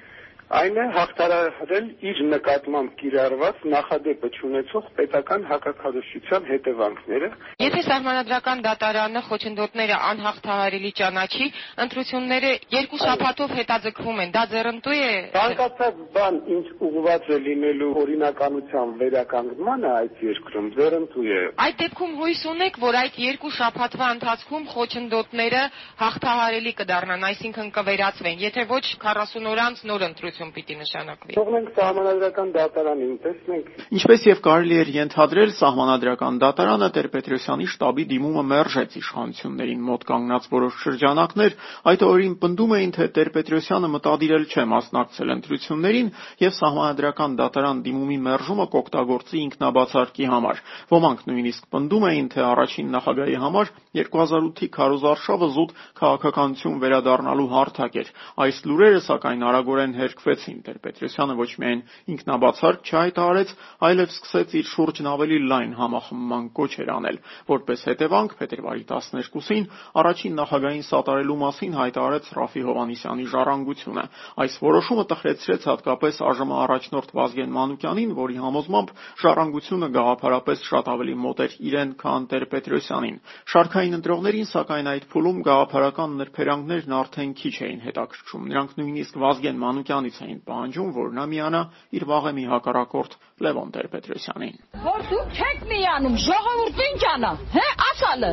այն է հաղթարարել իր նկատմամբ կիրառված նախադեպը չունեցող պետական հակակարողության հետևանքները։ Եթե սահմանադրական դատարանը խոչընդոտները անհաղթահարելի ճանաչի, ընտրությունները երկու շաբաթով հետաձգվում են, դա ձեռնտու է։ Ցանկացած բան, ինչ ուղղված է լինելու օրինականության վերականգնմանը այդ երկրում, ձեռնտու է։ Այդ դեպքում հույս ունեք, որ այդ երկու շաբաթվա ընթացքում խոչընդոտները հաղթահարելի կդառնան, այսինքն կվերացվեն, եթե ոչ 40 օր անց նոր ընտրություն ընտրություն պիտի նշանակվի։ Թողնենք սահմանադրական դատարանին, տեսնենք։ Ինչպես եւ կարելի էր ենթադրել, սահմանադրական դատարանը Տեր-Պետրոսյանի շտաբի դիմումը մերժեց իշխանություններին մոտ կանգնած որոշ շրջանակներ, այդ օրին պնդում էին, թե Տեր-Պետրոսյանը մտադիրել չէ մասնակցել ընտրություններին եւ սահմանադրական դատարան դիմումի մերժումը կօգտագործի ինքնաբացարկի համար։ Ոմանք նույնիսկ պնդում էին, թե առաջին նախագահի համար 2008-ի քարոզարշավը զուտ քաղաքականություն վերադառնալու հարթակ էր։ Այս լուրերը սակայն արագորեն հերկ ստեղծվեցին։ Տեր-Պետրոսյանը ոչ միայն ինքնաբացարկ չհայտարարեց, այլև սկսեց իր շուրջն ավելի լայն համախմբման կոչեր անել։ Որպես հետևանք փետրվարի 12-ին առաջին նախագահային սատարելու մասին հայտարարեց Ռաֆի Հովանիսյանի ժառանգությունը։ Այս որոշումը տխրեցրեց հատկապես ԱԺՄ առաջնորդ Վազգեն Մանուկյանին, որի համոզմամբ ժառանգությունը գաղափարապես շատ ավելի մոտ էր իրեն, քան Տեր-Պետրոսյանին։ Շարքային ընտրողներին սակայն այդ փուլում գաղափարական նրբերանգներն արդեն քիչ էին հետաքրքրում։ Նրանք նույնիսկ Վազգեն Մանուկյանից Հայաստանից էին պահանջում, որ նա միանա իր վաղեմի հակառակորդ Լևոն Տեր-Պետրոսյանին։ Որ դուք չեք միանում, ժողովուրդը ինչ անա, հե, ասալը։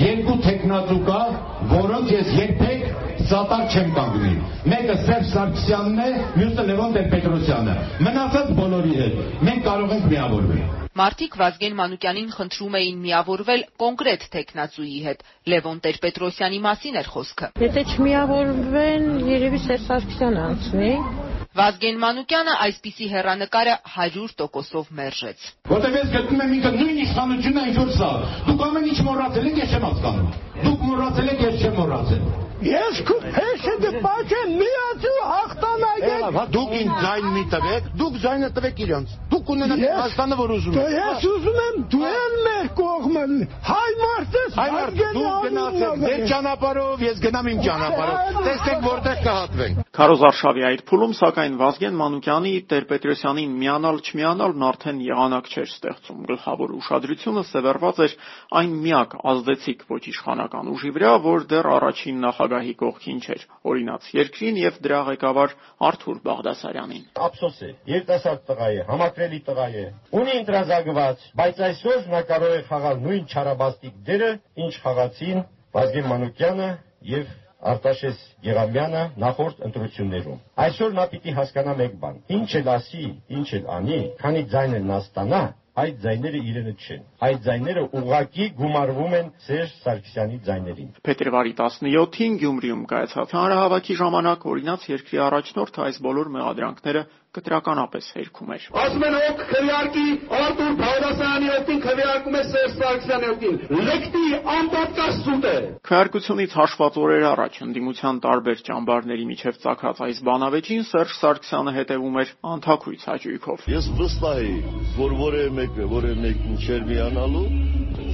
Երկու տեխնատու կա, որոնց ես երբեք սատար չեմ կանգնի։ Մեկը Սերժ Սարգսյանն է, մյուսը Լևոն Տեր-Պետրոսյանը։ Մնացած բոլորի հետ մենք կարող ենք միավորվել։ Մարդիկ Վազգեն Մանուկյանին խնդրում էին միավորվել կոնկրետ տեխնացուի հետ։ Լևոն Տեր-Պետրոսյանի մասին էր խոսքը։ Եթե չմիավորվեն, երևի Սերժ Սարգսյանը անցնի։ Վազգեն Մանուկյանը այսպիսի հերանեկարը 100%-ով մերժեց։ Որտեղ ես գտնում եմ ինքը նույն իշխանությունն ինչ որ սա։ Դուք ամեն ինչ մոռացել եք, ես չեմ հասկանում։ Դուք մոռացել եք, ես չեմ մոռացել։ Ես քո հեշը դպաչեմ միացու հաղթանակեք։ Դուք ինձ ձայն մի տվեք, դուք ձայնը տվեք իրանց։ Դուք ունենաք Հայաստանը, որ ուզում եք։ Ես ուզում եմ դու էլ մեր կողմը։ Հայ մարդես, հայ մարդ, դու գնացեք ձեր ճանապարհով, ես գնամ իմ ճանապարհով։ Տեսեք որտեղ կհատվենք։ Քարոզարշավի այդ փուլում սակայն Վազգեն Մանուկյանի Տեր-Պետրոսյանին միանալ չմիանալն արդեն եղանակ չէր ստեղծում։ Գլխավոր ուշադրությունը սևեռված էր այն միակ ազդեցիկ ոչ իշխանական ուժի վրա, որ դեռ առաջին նախագահ նախագահի կողքին չէր, օրինաց երկրին եւ դրա ղեկավար Արթուր Բաղդասարյանին։ Ափսոս է, երիտասարդ տղա է, համակրելի տղա է, ունի ընտրազագված, բայց այսօր նա կարող է խաղալ նույն չարաբաստիկ դերը, ինչ խաղացին Վազգեն Մանուկյանը եւ Արտաշես Եղամյանը նախորդ ընտրություններում։ Այսօր նա պիտի հասկանա մեկ բան. ինչ էլ ասի, ինչ էլ անի, քանի ձայն էլ նա ստանա, այդ ձայները իրենը չեն։ Այդ ձայները ուղակի գումարվում են Սերժ Սարգսյանի ձայներին։ Փետրվարի 17-ին Գյումրիում կայացած հանրահավաքի ժամանակ օրինաց երկրի առաջնորդը այս բոլոր մեղադրանքները կտրականապես հերքում էր։ Ասում են ով քվեարկի Արտուր Բաղդասարյանի օգտին քվեարկում է Սերժ Սարգսյանի օգտին։ Լեկտի ամբողջ սուտ է։ Քվեարկությունից հաշված օրեր առաջ ընդդիմության տարբեր ճամբարների միջև ցակած այս բանավեճին Սերժ Սարգսյանը հետևում էր անթակույց հաճույքով։ Ես վստահ էի, որ որևէ մեկը, որևէ մեկին չէր միանալու,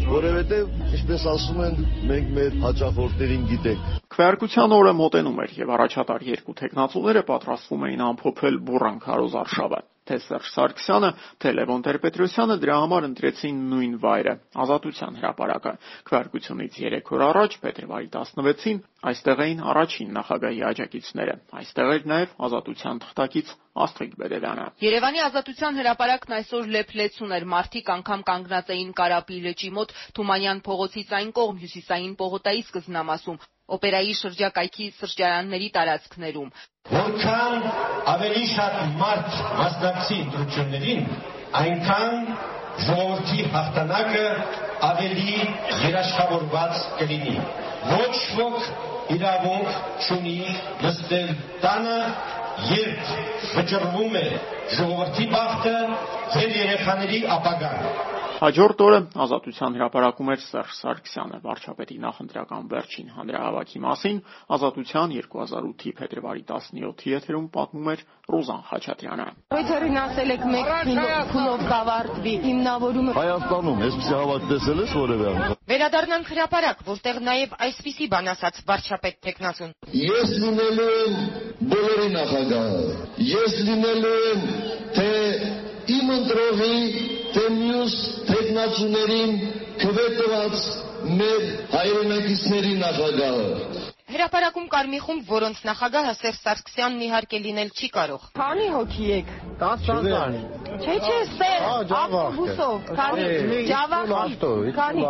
որովհետև, ինչպես ասում են, մենք մեր հաճախորդներին գիտենք։ Քվեարկության օրը մոտենում էր եւ առաջատար երկու տեխնացուները պատրաստվում էին ամփոփել բուրան քարոզ արշավը։ Թե Սերժ Սարգսյանը, թե Լևոն Տեր-Պետրոսյանը դրա համար ընտրեցին նույն վայրը՝ Ազատության հրապարակը։ Քվեարկությունից 3 օր առաջ, փետրվարի 16-ին, այստեղ էին առաջին նախագահի աջակիցները։ Այստեղ էր նաև Ազատության թղթակից Աստղիկ Բերերյանը։ Երևանի Ազատության հրապարակն այսօր լեփլեցուն էր։ Մարդիկ անգամ կանգնած էին Կարապի լճի մոտ Թումանյան փողոցից այն կողմ հյուսիսային պողոտայի սկզբնամասում, օպերայի շրջակայքի սրճարանների տարածքներում։ Որքան ավելի շատ մարդ մասնակցի ընտրություններին, այնքան ժողովրդի հաղթանակը ավելի երաշխավորված կլինի։ Ոչ ոք իրավունք չունի նստել տանը, երբ վճռվում է ժողովրդի բախտը, ձեր երեխաների ապագան։ Հաջորդ օրը Ազատության հրապարակում էր Սերժ Սարգսյանը վարչապետի նախընտրական վերջին հանրահավաքի մասին Ազատության 2008-ի փետրվարի 17-ի եթերում պատմում էր Ռոզան Խաչատրյանը։ Պայթերին ասել եք մեկ քունով կավարտվի հիմնավորումը Հայաստանում այսպեսի հավաք տեսել ես որևէ անգամ։ Վերադառնանք հրապարակ, որտեղ նաև այսպիսի բան ասաց վարչապետ Տեխնասուն։ Ես լինելու եմ բոլորի նախագահը։ Ես լինելու եմ թե իմ ընտրողի թե մյուս տեխնացուներին քվետված մեր հայրենակիցների նախագահը։ Հրապարակում կար մի խումբ, որոնց նախագահը Սերժ Սարգսյանն իհարկե լինել չի կարող։ Քանի հոգի եք։ 10 ծանծան։ Չէ, չէ, սեր, ավտոբուսով, քանի ջավախ, քանի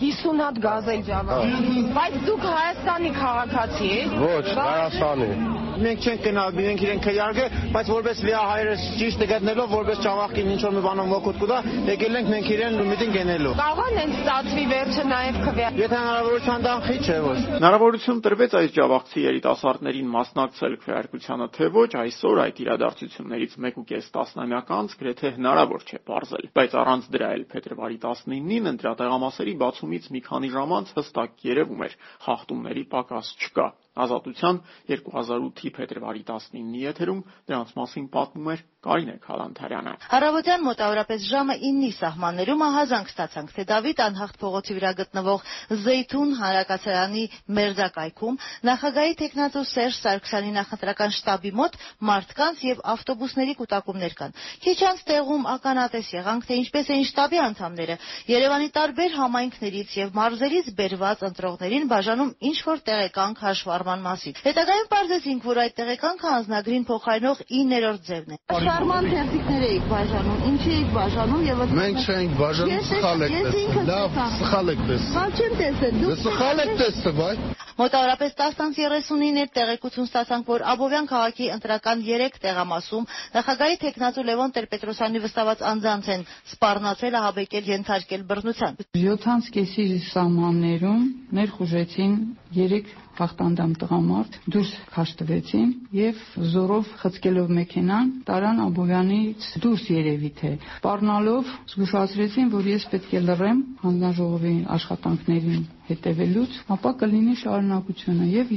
50 հատ գազել ջավախ։ Բայց դուք Հայաստանի քաղաքացի եք։ Ոչ, Հայաստանի։ Մենք չենք գնալ, մենք իրենք քյարկը, բայց որպես լիա հայրս ճիշտ գտնելով, որպես ճավախին ինչ որ մի բանով ոգոտ կուտա, եկել ենք մենք իրեն միտին գնելու։ Կարող են ստացվի վերջը նաև քվյա։ Եթե հնարավորության տան խի չէ ոչ։ Հնարավորություն տրվեց այս ջավախցի երիտասարդներին մասնակցել քվեարկությանը, թե ոչ, այսօր այդ իրադարձություններից 1.5 տասնամյակ անց գրեթե հնարավոր չէ ողրել, բայց առանց դրա էլ փետրվարի 19-ին ընտրատեղամասերի բացումից մի քանի ժամ անց հստակ երևում էր՝ խախտումների պակաս չկա։ Ազատության 2008-ի փետրվարի 19-ի եթերում դրանց մասին պատմում էր Կարինե Խալանթարյանը։ Առավոտյան մոտավորապես ժամը 9-ի սահմաններում ահազանգ ստացանք, թե Դավիթ անհախտ փողոցի վրա գտնվող Զեյթուն հանրակացարանի մերձակայքում նախագահի տեխնատու Սերժ Սարգսյանի նախընտրական շտաբի մոտ մարդկանց եւ ավտոբուսների կուտակումներ կան։ Քիչ անց տեղում ականատես եղանք, թե ինչպես էին շտաբի անդամները Երևանի տարբեր համայնքներից եւ մարզերից բերված ընտրողներին բաժանում ինչ որ տեղեկանք հաշվառման մասին։ Հետագայում պարզեցինք, որ այդ տեղեկանքը անձնագրին փոխարինող 9-րդ ձևն է։ Շարման թերթիկներ եք բաժանում։ Ինչի եք բաժանում եւ Մենք չենք բաժանում, սխալ եք տեսել։ Լավ, սխալ եք տեսել։ Սխալ չեմ տեսել։ Դե սխալ եք տեսել, այ։ Մոտավորապես 10:39-ին էր տեղեկություն ստացանք, որ Աբովյան քաղաքի ընտրական 3 տեղամասում նախագահի տեխնատու Լևոն Տեր-Պետրոսյանի վստահված անձանց են սպառնացել, ահաբեկել, ենթարկել բռնության։ 7-ից կեսի սահմաններում ներխուժեցին 3 հաղթանդամ տղամարդ դուրս քաշ տվեցին եւ զորով խցկելով մեքենան տարան Աբովյանից դուրս երևի թե սպառնալով զգուշացրեցին որ ես պետք է լռեմ հանձնաժողովի աշխատանքներին հետևելուց, ապա կլինի շարունակությունը եւ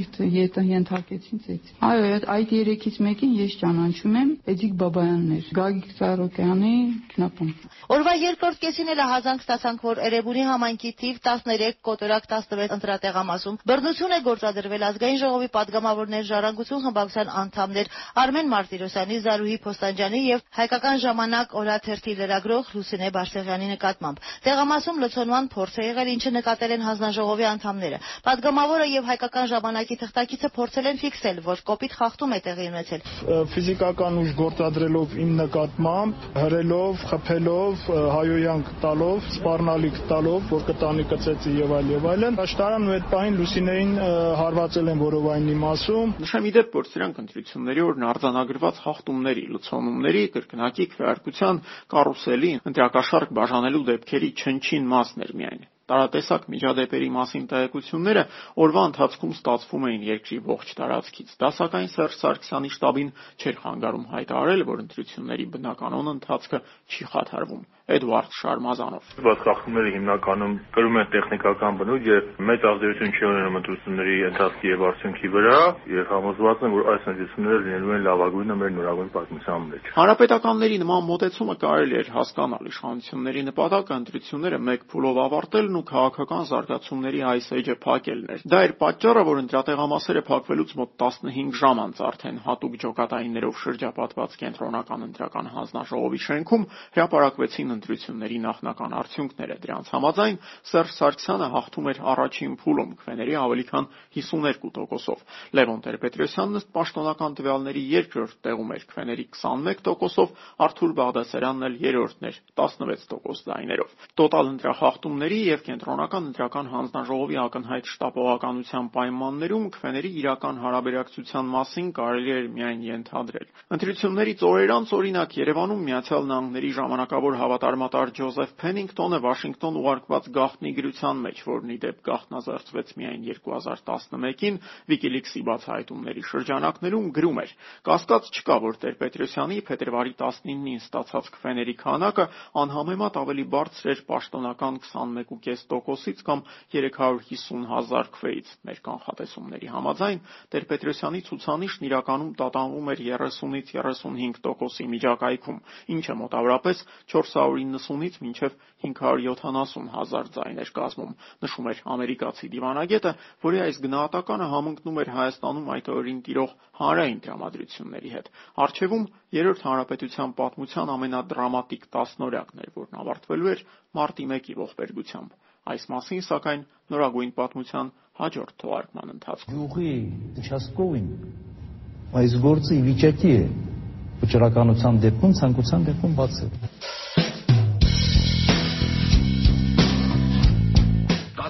ենթարկեցին ցեցի։ Այո, այդ երեքից մեկին ես ճանաչում եմ Էդիկ Բաբայաններ, Գագիկ Ծառոկյանի քնապում։ Օրվա երկրորդ կեսին էլ հազանգ ստացանք, որ Էրեբունի համայնքի թիվ 13 կոտորակ 16 ընտրատեղամասում բռնություն է գործադրվել ազգային ժողովի падգամավորներ Ժառանգություն խմբակցության անդամներ Արմեն Մարտիրոսյանի, Զարուհի Փոստանջյանի եւ Հայկական ժամանակ օրաթերթի լրագրող Լուսինե Բարսեղյանի նկատմամբ։ Տեղամասում լցոնման փորձ է եղել, ինչը նկատել են հանձնաժ ժողովի անդամները։ Պատգամավորը եւ հայկական ժամանակի թղթակիցը փորձել են ֆիքսել, որ կոպիտ խախտում է տեղի ունեցել։ Ֆիզիկական ուժ գործադրելով իմ նկատմամբ, հրելով, խփելով, հայոյանք տալով, սպառնալիք տալով, որ կտանի կծեցի եւ այլ եւ այլն։ Աշտարանն ու այդ պահին Լուսինեին հարվածել են որովայնի մասում։ Նշեմ իդեպ, որ սրանք ընտրությունների օրն արձանագրված խախտումների, լցոնումների, կրկնակի քվեարկության, կարուսելի, ընտրակաշարք բաժանելու դեպքերի չնչին մասն էր միայն տարատեսակ միջադեպերի մասին տեղեկությունները օրվա ընթացքում ստացվում էին երկրի ողջ տարածքից։ Դա սակայն Սերժ Սարգսյանի շտաբին չէր խանգարում հայտարարել, որ ընտրությունների բնականon ընթացքը չի խաթարվում։ Էդվարդ Շարմազանով։ Բաց խախտումները հիմնականում կրում են տեխնիկական բնույթ եւ մեծ ազդեցություն չի ունենում ընտրությունների ընթացքի եւ արդյունքի վրա եւ համոզված եմ, որ այս ընտրությունները լինելու են լավագույնը մեր նորագույն պատմության մեջ։ Հանրապետականների նման մոտեցումը կարելի էր հասկանալ իշխանությունների նպատակը ընտրությունները մեկ փուլով ավարտելն ու քաղաքական զարգացումների այս էջը փակելն էր։ Դա էր պատճառը, որ ընտրատեղամասերը փակվելուց մոտ 15 ժամ անց արդեն հատուկ ջոկատայիններով շրջապատված կենտրոնական ընտրական հանձնաժողովի շենքում հրապարակվեցին ընտրությունների նախնական արդյունքները։ Դրանց համաձայն Սերժ Սարգսյանը հաղթում էր առաջին փուլում քվեների ավելի քան 52%-ով։ Լևոն Տեր-Պետրոսյանն ըստ պաշտոնական տվյալների երկրորդ տեղում էր քվեների 21%-ով, Արթուր Բաղդասարյանն էլ երրորդն էր 16% ձայներով։ Տոտալ ընտրախախտումների եւ կենտրոնական ընտրական հանձնաժողովի ակնհայտ շտապողականության պայմաններում քվեների իրական հարաբերակցության մասին կարելի էր միայն ենթադրել։ Ընտրություններից օրեր անց օրինակ Երևանում Միացյալ Նահանգների ժամանակավոր հավատարմատար Ջոզեֆ Փենինգտոնը Վաշինգտոն ուղարկված գաղտնի գրության մեջ, որն ի դեպ գաղտնազերծվեց միայն 2011-ին WikiLeaks-ի բացահայտումների շրջանակներում գրում էր. Կասկած չկա, որ Տեր-Պետրոսյանի փետրվարի 19-ին ստացած քվեների քանակը անհամեմատ ավելի բարձր էր պաշտոնական 21.5%-ից կամ 350 հազար քվեից։ Մեր կանխատեսումների համաձայն Տեր-Պետրոսյանի ցուցանիշն իրականում տատանվում էր 30-ից 35%-ի միջակայքում, ինչը մոտավորապես 390-ից մինչև 570 հազար ձայն էր կազմում, նշում էր ամերիկացի դիվանագետը, որի այս գնահատականը համընկնում էր Հայաստանում այդ օրերին տիրող հանրային տրամադրությունների հետ։ Առջևում Երրորդ հանրապետության պատմության ամենադրամատիկ տասնօրյակն էր, որն ավարտվելու էր մարտի 1-ի ողբերգությամբ։ Այս մասին, սակայն, նորագույն պատմության հաջորդ թողարկման ընթացքում։ Գյուղի Չասկովին այս գործը ի վիճակի է վճռականության դեպքում, ցանկության դեպքում բացել։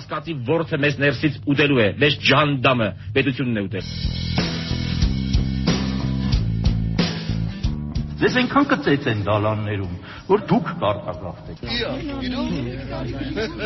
կասկածի ворթը մեզ ներսից ուտելու է, մեզ ջանդամը պետությունն է ուտել։ Ձեզ այնքան կծեց են դալաններում, որ դուք կարտագաղթեք։ Իա, իրո՞ք։